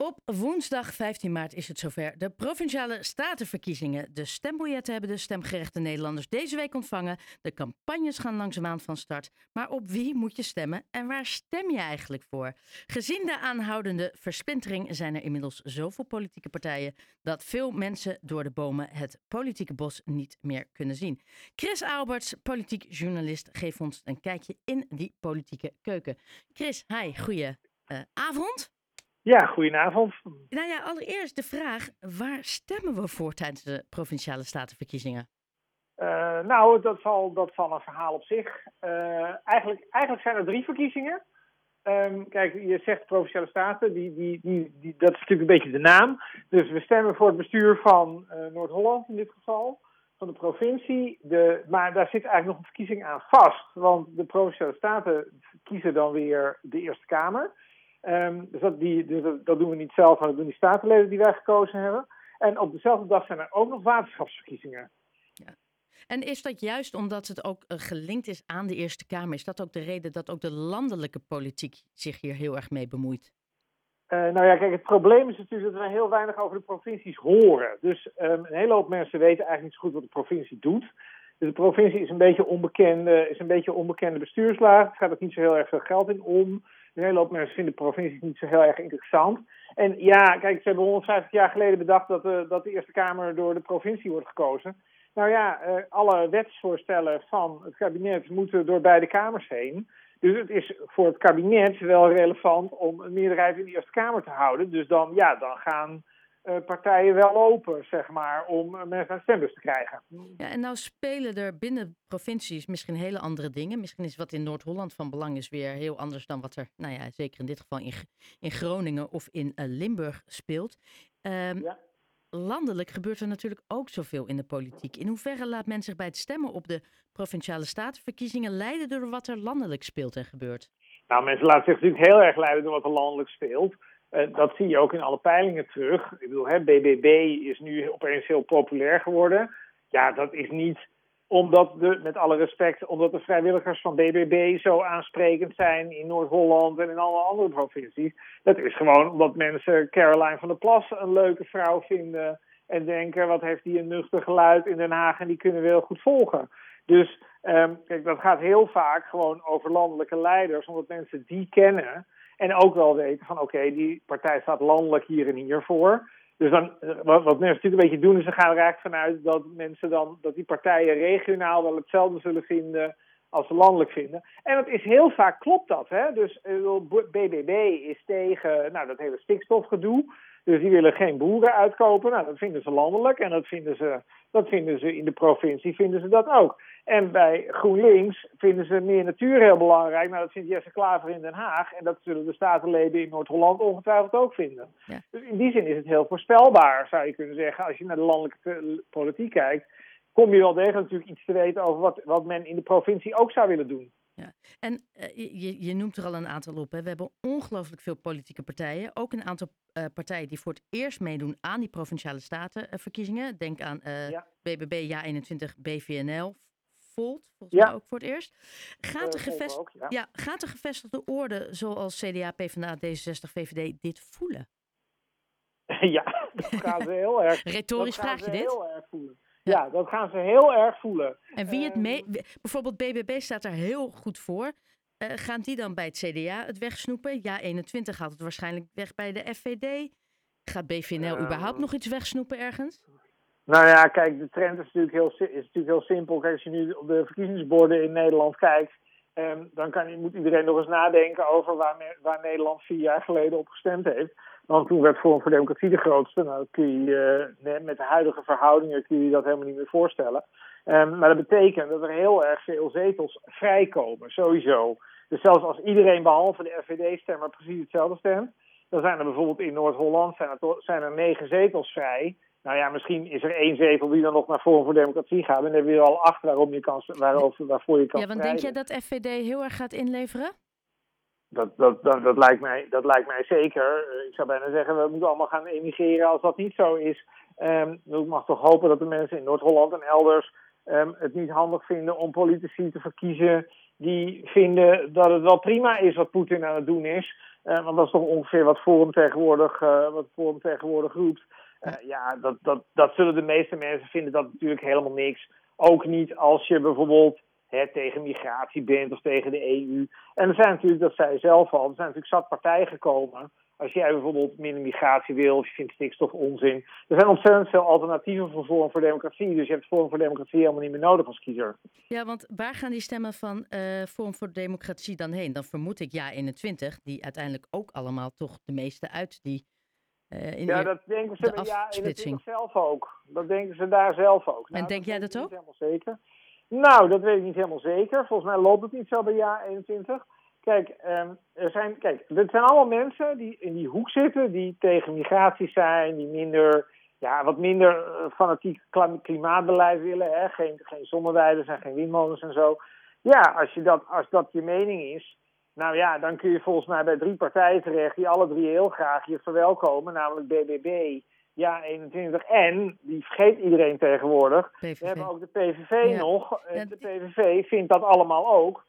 Op woensdag 15 maart is het zover. De provinciale statenverkiezingen. De stembiljetten hebben de stemgerechte Nederlanders deze week ontvangen. De campagnes gaan langzaamaan van start. Maar op wie moet je stemmen en waar stem je eigenlijk voor? Gezien de aanhoudende versplintering zijn er inmiddels zoveel politieke partijen dat veel mensen door de bomen het politieke bos niet meer kunnen zien. Chris Alberts, politiek journalist, geeft ons een kijkje in die politieke keuken. Chris, hi, goeie uh, avond. Ja, goedenavond. Nou ja, allereerst de vraag: waar stemmen we voor tijdens de provinciale statenverkiezingen? Uh, nou, dat zal, dat zal een verhaal op zich. Uh, eigenlijk, eigenlijk zijn er drie verkiezingen. Um, kijk, je zegt provinciale staten, die, die, die, die, dat is natuurlijk een beetje de naam. Dus we stemmen voor het bestuur van uh, Noord-Holland in dit geval, van de provincie. De, maar daar zit eigenlijk nog een verkiezing aan vast. Want de provinciale staten kiezen dan weer de Eerste Kamer. Um, dus dat, die, dus dat, doen we niet zelf, maar dat doen die statenleden die wij gekozen hebben. En op dezelfde dag zijn er ook nog waterschapsverkiezingen. Ja. En is dat juist omdat het ook uh, gelinkt is aan de Eerste Kamer? Is dat ook de reden dat ook de landelijke politiek zich hier heel erg mee bemoeit? Uh, nou ja, kijk, het probleem is natuurlijk dat we heel weinig over de provincies horen. Dus um, een hele hoop mensen weten eigenlijk niet zo goed wat de provincie doet. Dus de provincie is een beetje onbekende, is een beetje onbekende bestuurslaag. Er gaat ook niet zo heel erg veel geld in om. Een hele hoop mensen vinden provincies niet zo heel erg interessant. En ja, kijk, ze hebben 150 jaar geleden bedacht dat de, dat de Eerste Kamer door de provincie wordt gekozen. Nou ja, uh, alle wetsvoorstellen van het kabinet moeten door beide kamers heen. Dus het is voor het kabinet wel relevant om een meerderheid in de Eerste Kamer te houden. Dus dan, ja, dan gaan uh, partijen wel open, zeg maar, om mensen aan stembus te krijgen. Ja, en nou spelen er binnen provincies misschien hele andere dingen. Misschien is wat in Noord-Holland van belang is weer heel anders dan wat er, nou ja, zeker in dit geval in, in Groningen of in uh, Limburg speelt. Um, ja. Landelijk gebeurt er natuurlijk ook zoveel in de politiek. In hoeverre laat men zich bij het stemmen op de provinciale statenverkiezingen leiden door wat er landelijk speelt en gebeurt? Nou, mensen laten zich natuurlijk heel erg leiden door wat er landelijk speelt. Uh, dat zie je ook in alle peilingen terug. Ik bedoel, hè, BBB is nu opeens heel populair geworden. Ja, dat is niet omdat de, met alle respect, omdat de vrijwilligers van BBB zo aansprekend zijn in Noord-Holland en in alle andere provincies. Dat is gewoon omdat mensen Caroline van der Plas een leuke vrouw vinden en denken, wat heeft die een nuchter geluid in Den Haag en die kunnen we heel goed volgen. Dus um, kijk, dat gaat heel vaak gewoon over landelijke leiders, omdat mensen die kennen. En ook wel weten van oké, die partij staat landelijk hier en hier voor. Dus dan, wat, wat mensen natuurlijk een beetje doen, is ze gaan er eigenlijk vanuit dat mensen dan, dat die partijen regionaal wel hetzelfde zullen vinden als ze landelijk vinden. En dat is heel vaak klopt dat. Hè? Dus BBB is tegen nou, dat hele stikstofgedoe. Dus die willen geen boeren uitkopen. Nou, dat vinden ze landelijk en dat vinden ze, dat vinden ze in de provincie vinden ze dat ook. En bij GroenLinks vinden ze meer natuur heel belangrijk. Nou, dat vindt Jesse Klaver in Den Haag. En dat zullen de statenleden in Noord-Holland ongetwijfeld ook vinden. Ja. Dus in die zin is het heel voorspelbaar, zou je kunnen zeggen. Als je naar de landelijke politiek kijkt, kom je wel degelijk natuurlijk iets te weten over wat, wat men in de provincie ook zou willen doen. Ja. En uh, je, je, noemt er al een aantal op. Hè. We hebben ongelooflijk veel politieke partijen. Ook een aantal uh, partijen die voor het eerst meedoen aan die provinciale statenverkiezingen. Denk aan ja. BBB, Ja21, BVNL, Volt, volgens ja. mij ook voor het eerst. Gaat de, gevest... ook, ja. ja. gaat de gevestigde orde zoals CDA, PvdA, D66, VVD dit voelen? Ja, dat gaan ze heel erg. Retorisch vraag je dit? Heel erg voelen. Ja, dat gaan ze heel erg voelen. En wie het mee... Bijvoorbeeld BBB staat er heel goed voor. Uh, gaan die dan bij het CDA het wegsnoepen? Ja, 21 gaat het waarschijnlijk weg bij de FVD. Gaat BVNL uh, überhaupt nog iets wegsnoepen ergens? Nou ja, kijk, de trend is natuurlijk heel, is natuurlijk heel simpel. Kijk, als je nu op de verkiezingsborden in Nederland kijkt, um, dan kan, moet iedereen nog eens nadenken over waar, waar Nederland vier jaar geleden op gestemd heeft. Want toen werd Forum voor Democratie de grootste. Nou, kun je, uh, met de huidige verhoudingen kun je dat helemaal niet meer voorstellen. Um, maar dat betekent dat er heel erg veel zetels vrijkomen, sowieso. Dus zelfs als iedereen behalve de FVD-stemmer precies hetzelfde stemt, dan zijn er bijvoorbeeld in Noord-Holland zijn er, zijn er negen zetels vrij. Nou ja, misschien is er één zetel die dan nog naar Forum voor Democratie gaat. En dan heb je er al acht waarom je kan, waarover, waarvoor je kan Ja, want denk je dat FVD heel erg gaat inleveren? Dat, dat, dat, dat, lijkt mij, dat lijkt mij zeker. Ik zou bijna zeggen, we moeten allemaal gaan emigreren als dat niet zo is. Um, ik mag toch hopen dat de mensen in Noord-Holland en elders um, het niet handig vinden om politici te verkiezen die vinden dat het wel prima is wat Poetin aan het doen is. want dat is toch ongeveer wat Forum tegenwoordig, wat Forum tegenwoordig roept. ja, dat, dat, dat zullen de meeste mensen vinden dat natuurlijk helemaal niks. Ook niet als je bijvoorbeeld hè, tegen migratie bent of tegen de EU. En er zijn natuurlijk, dat zei je zelf al, er zijn natuurlijk zat partijen gekomen. Als jij bijvoorbeeld minder migratie wil of je vindt stikstof onzin. Er zijn ontzettend veel alternatieven voor Forum voor Democratie. Dus je hebt Forum voor Democratie helemaal niet meer nodig als kiezer. Ja, want waar gaan die stemmen van uh, Forum voor Democratie dan heen? Dan vermoed ik ja 21, die uiteindelijk ook allemaal toch de meeste uit die uh, in ja, dat denken ze de ja, in zelf ook. Dat denken ze daar zelf ook. Nou, en denk jij dat ook? Helemaal zeker. Nou, dat weet ik niet helemaal zeker. Volgens mij loopt het niet zo bij jaar 21. Kijk, um, er zijn, kijk, het zijn allemaal mensen die in die hoek zitten, die tegen migratie zijn, die minder, ja, wat minder uh, fanatiek klimaatbeleid willen. Hè? Geen, geen zonneweiden en geen windmolens en zo. Ja, als, je dat, als dat je mening is, nou ja, dan kun je volgens mij bij drie partijen terecht die alle drie heel graag je verwelkomen, namelijk BBB, ja, 21. En, die vergeet iedereen tegenwoordig, PVV. we hebben ook de PVV nog. Ja, de PVV vindt dat allemaal ook.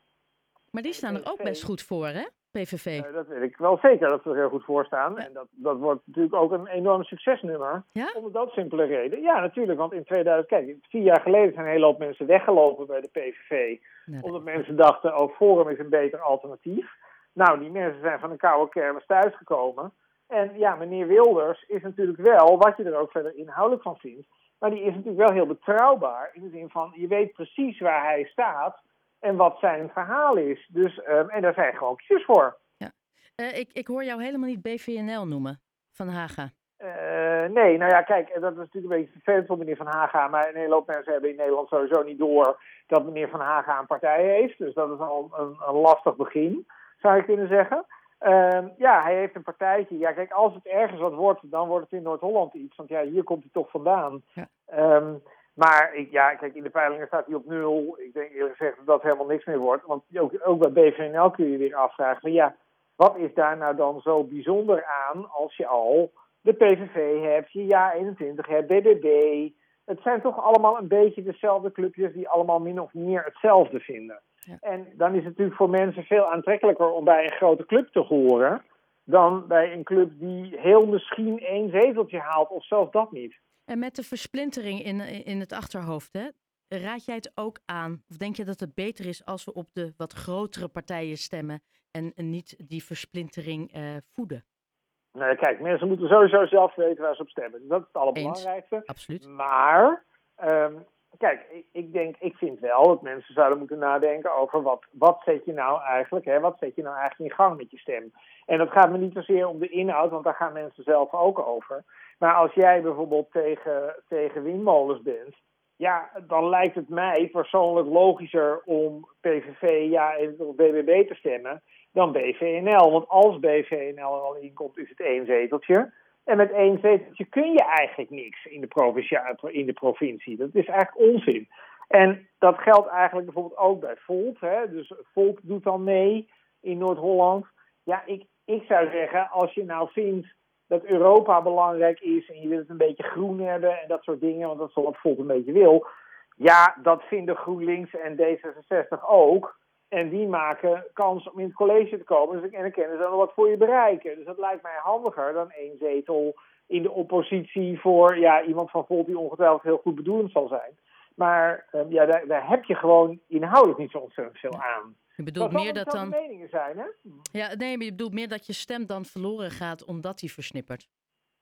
Maar die staan er ook best goed voor, hè? PVV. Uh, dat weet ik wel zeker dat ze er heel goed voor staan. En dat, dat wordt natuurlijk ook een enorm succesnummer. Ja? Om dat simpele reden. Ja, natuurlijk. Want in 2000, kijk, vier jaar geleden zijn een hele hoop mensen weggelopen bij de PVV. omdat mensen dachten, oh, Forum is een beter alternatief. Nou, die mensen zijn van een koude kermis thuisgekomen. En ja, meneer Wilders is natuurlijk wel, wat je er ook verder inhoudelijk van vindt, maar die is natuurlijk wel heel betrouwbaar. In de zin van, je weet precies waar hij staat en wat zijn verhaal is. Dus, um, en daar zijn gewoon kiezers voor. Ja. Uh, ik, ik hoor jou helemaal niet BVNL noemen, Van Haga. Uh, nee, nou ja, kijk, dat is natuurlijk een beetje vervelend voor meneer Van Haga. Maar een hele hoop mensen hebben in Nederland sowieso niet door dat meneer Van Haga een partij heeft. Dus dat is al een, een lastig begin, zou je kunnen zeggen. Uh, ja, hij heeft een partijtje. Ja, kijk, als het ergens wat wordt, dan wordt het in Noord-Holland iets. Want ja, hier komt hij toch vandaan. Ja. Um, maar ik, ja, kijk, in de peilingen staat hij op nul. Ik denk eerlijk gezegd dat dat helemaal niks meer wordt. Want ook, ook bij BVNL kun je weer afvragen van ja, wat is daar nou dan zo bijzonder aan als je al de PVV hebt, je Ja 21 hebt, BBB. Het zijn toch allemaal een beetje dezelfde clubjes die allemaal min of meer hetzelfde vinden. Ja. En dan is het natuurlijk voor mensen veel aantrekkelijker om bij een grote club te horen dan bij een club die heel misschien één zeteltje haalt of zelfs dat niet. En met de versplintering in, in het achterhoofd, hè, raad jij het ook aan? Of denk je dat het beter is als we op de wat grotere partijen stemmen en, niet die versplintering uh, voeden? Nee, kijk, mensen moeten sowieso zelf weten waar ze op stemmen. Dat is het allerbelangrijkste. absoluut. Maar, um, kijk, ik, ik, denk, ik vind wel dat mensen zouden moeten nadenken over wat, wat zet je nou eigenlijk, hè, wat zet je nou eigenlijk in gang met je stem. En dat gaat me niet zozeer om de inhoud, want daar gaan mensen zelf ook over. Maar als jij bijvoorbeeld tegen, tegen windmolens bent, ja, dan lijkt het mij persoonlijk logischer om PVV ja, of BBB te stemmen dan BVNL. Want als BVNL er al inkomt, is het één zeteltje. En met één zeteltje kun je eigenlijk niks in de, in de provincie. Dat is eigenlijk onzin. En dat geldt eigenlijk bijvoorbeeld ook bij Volt. Hè? Dus Volt doet dan mee in Noord-Holland. Ja, ik, ik zou zeggen, als je nou vindt dat Europa belangrijk is en je wil het een beetje groen hebben en dat soort dingen, want dat is wat Volt een beetje wil. Ja, dat vinden GroenLinks en D66 ook. En die maken kans om in het college te komen. Dus, en dan kunnen ze dan wat voor je bereiken. Dus dat lijkt mij handiger dan één zetel in de oppositie voor ja, iemand van Volt die ongetwijfeld heel goed bedoelend zal zijn. Maar um, ja, daar, daar heb je gewoon inhoudelijk niet zo ontzettend veel aan. Je bedoelt meer dat dan. meningen zijn, hè? Ja, nee, maar je bedoelt meer dat je stem dan verloren gaat omdat hij versnippert.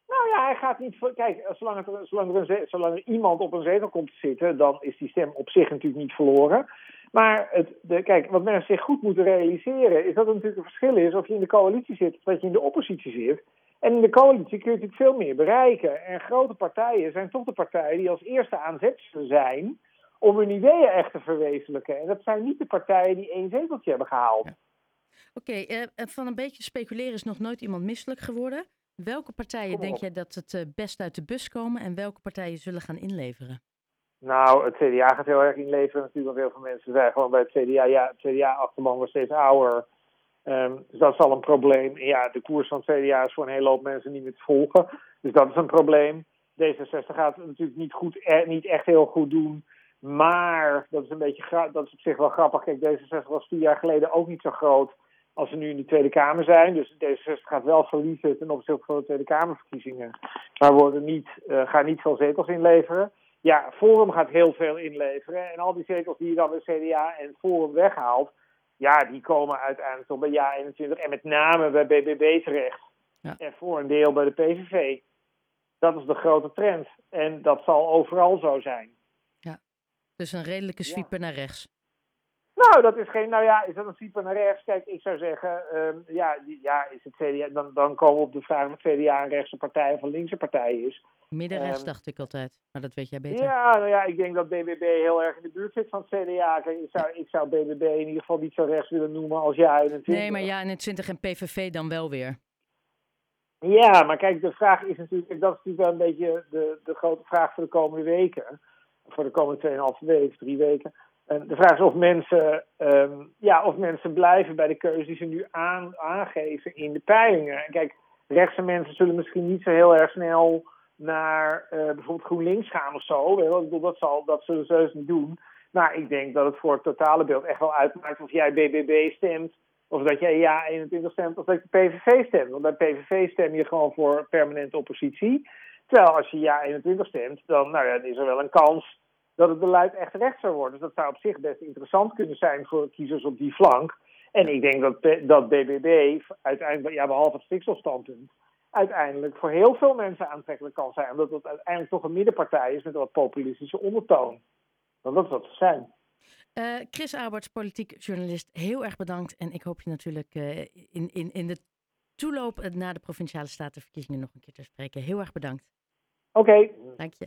Nou ja, hij gaat niet. Kijk, zolang, er, zolang, er een, zolang er iemand op een zetel komt te zitten, dan is die stem op zich natuurlijk niet verloren. Maar het, de, kijk, wat mensen zich goed moeten realiseren, is dat er natuurlijk een verschil is of je in de coalitie zit of dat je in de oppositie zit. En in de coalitie kun je natuurlijk veel meer bereiken. En grote partijen zijn toch de partijen die als eerste aan zijn om hun ideeën echt te verwezenlijken. En dat zijn niet de partijen die één zeteltje hebben gehaald. Oké, okay, uh, eh, van een beetje speculeren is nog nooit iemand misselijk geworden. Welke partijen denk jij dat het uh, best uit de bus komen en welke partijen zullen gaan inleveren? Nou, het CDA gaat heel erg inleveren. Natuurlijk, want heel veel mensen zijn gewoon bij het CDA. Ja, het CDA-achterban wordt steeds ouder. Um, dus dat is al een probleem. Ja, de koers van het CDA is voor een hele hoop mensen niet meer te volgen. Dus dat is een probleem. D66 gaat het natuurlijk niet, goed, eh, niet echt heel goed doen. Maar dat is een beetje dat is op zich wel grappig. Kijk, D66 was vier jaar geleden ook niet zo groot. als ze nu in de Tweede Kamer zijn. Dus D66 gaat wel verliezen ten opzichte van de Tweede Kamerverkiezingen. Maar worden niet, uh, gaan niet veel zetels inleveren. Ja, Forum gaat heel veel inleveren. En al die zetels die je dan bij CDA en Forum weghaalt, ja, die komen uiteindelijk toch bij Ja 21 en met name bij BBB terecht. Ja. En voor een deel bij de PVV. Dat is de grote trend. En dat zal overal zo zijn. Ja, dus een redelijke sweeper naar rechts. Nou, dat is geen. Nou ja, is dat een sweeper naar rechts? Kijk, ik zou zeggen, um, ja, ja, is het CDA. Dan, dan komen we op de vraag of het CDA een rechtse partij of een linkse partij is. Middenrechts um, dacht ik altijd, maar dat weet jij beter. Ja, nou ja, ik denk dat BBB heel erg in de buurt zit van het CDA. Kijk, ik, zou, ik zou BBB in ieder geval niet zo rechts willen noemen als jij in het Nee, maar ja, in het 20 en PVV dan wel weer. Ja, maar kijk, de vraag is natuurlijk, dat is natuurlijk wel een beetje de, de grote vraag voor de komende weken. Voor de komende 2,5 weken, drie weken. En de vraag is of mensen, um, ja, of mensen blijven bij de keuze die ze nu aan, aangeven in de peilingen. En kijk, rechtse mensen zullen misschien niet zo heel erg snel naar uh, bijvoorbeeld GroenLinks gaan of zo. Dat, zal, dat zullen ze dus niet doen. Maar ik denk dat het voor het totale beeld echt wel uitmaakt of jij BBB stemt of dat jij ja 21 stemt of dat je PVV stemt. Want bij PVV stem je gewoon voor permanente oppositie. Terwijl als je ja 21 stemt, dan, nou ja, is er wel een kans dat het beleid echt recht zou worden. Dus dat zou op zich best interessant kunnen zijn voor kiezers op die flank. En ik denk dat, dat BBB uiteindelijk, ja, behalve het stikstofstandpunt, uiteindelijk voor heel veel mensen aantrekkelijk kan zijn. Omdat het uiteindelijk toch een middenpartij is met een wat populistische ondertoon. Want dat is wat ze zijn. Uh, Chris Alberts, politiek journalist, heel erg bedankt. En ik hoop je natuurlijk uh, in, in, in de toeloop na de provinciale statenverkiezingen nog een keer te spreken. Heel erg bedankt. Oké. Okay. Dank je.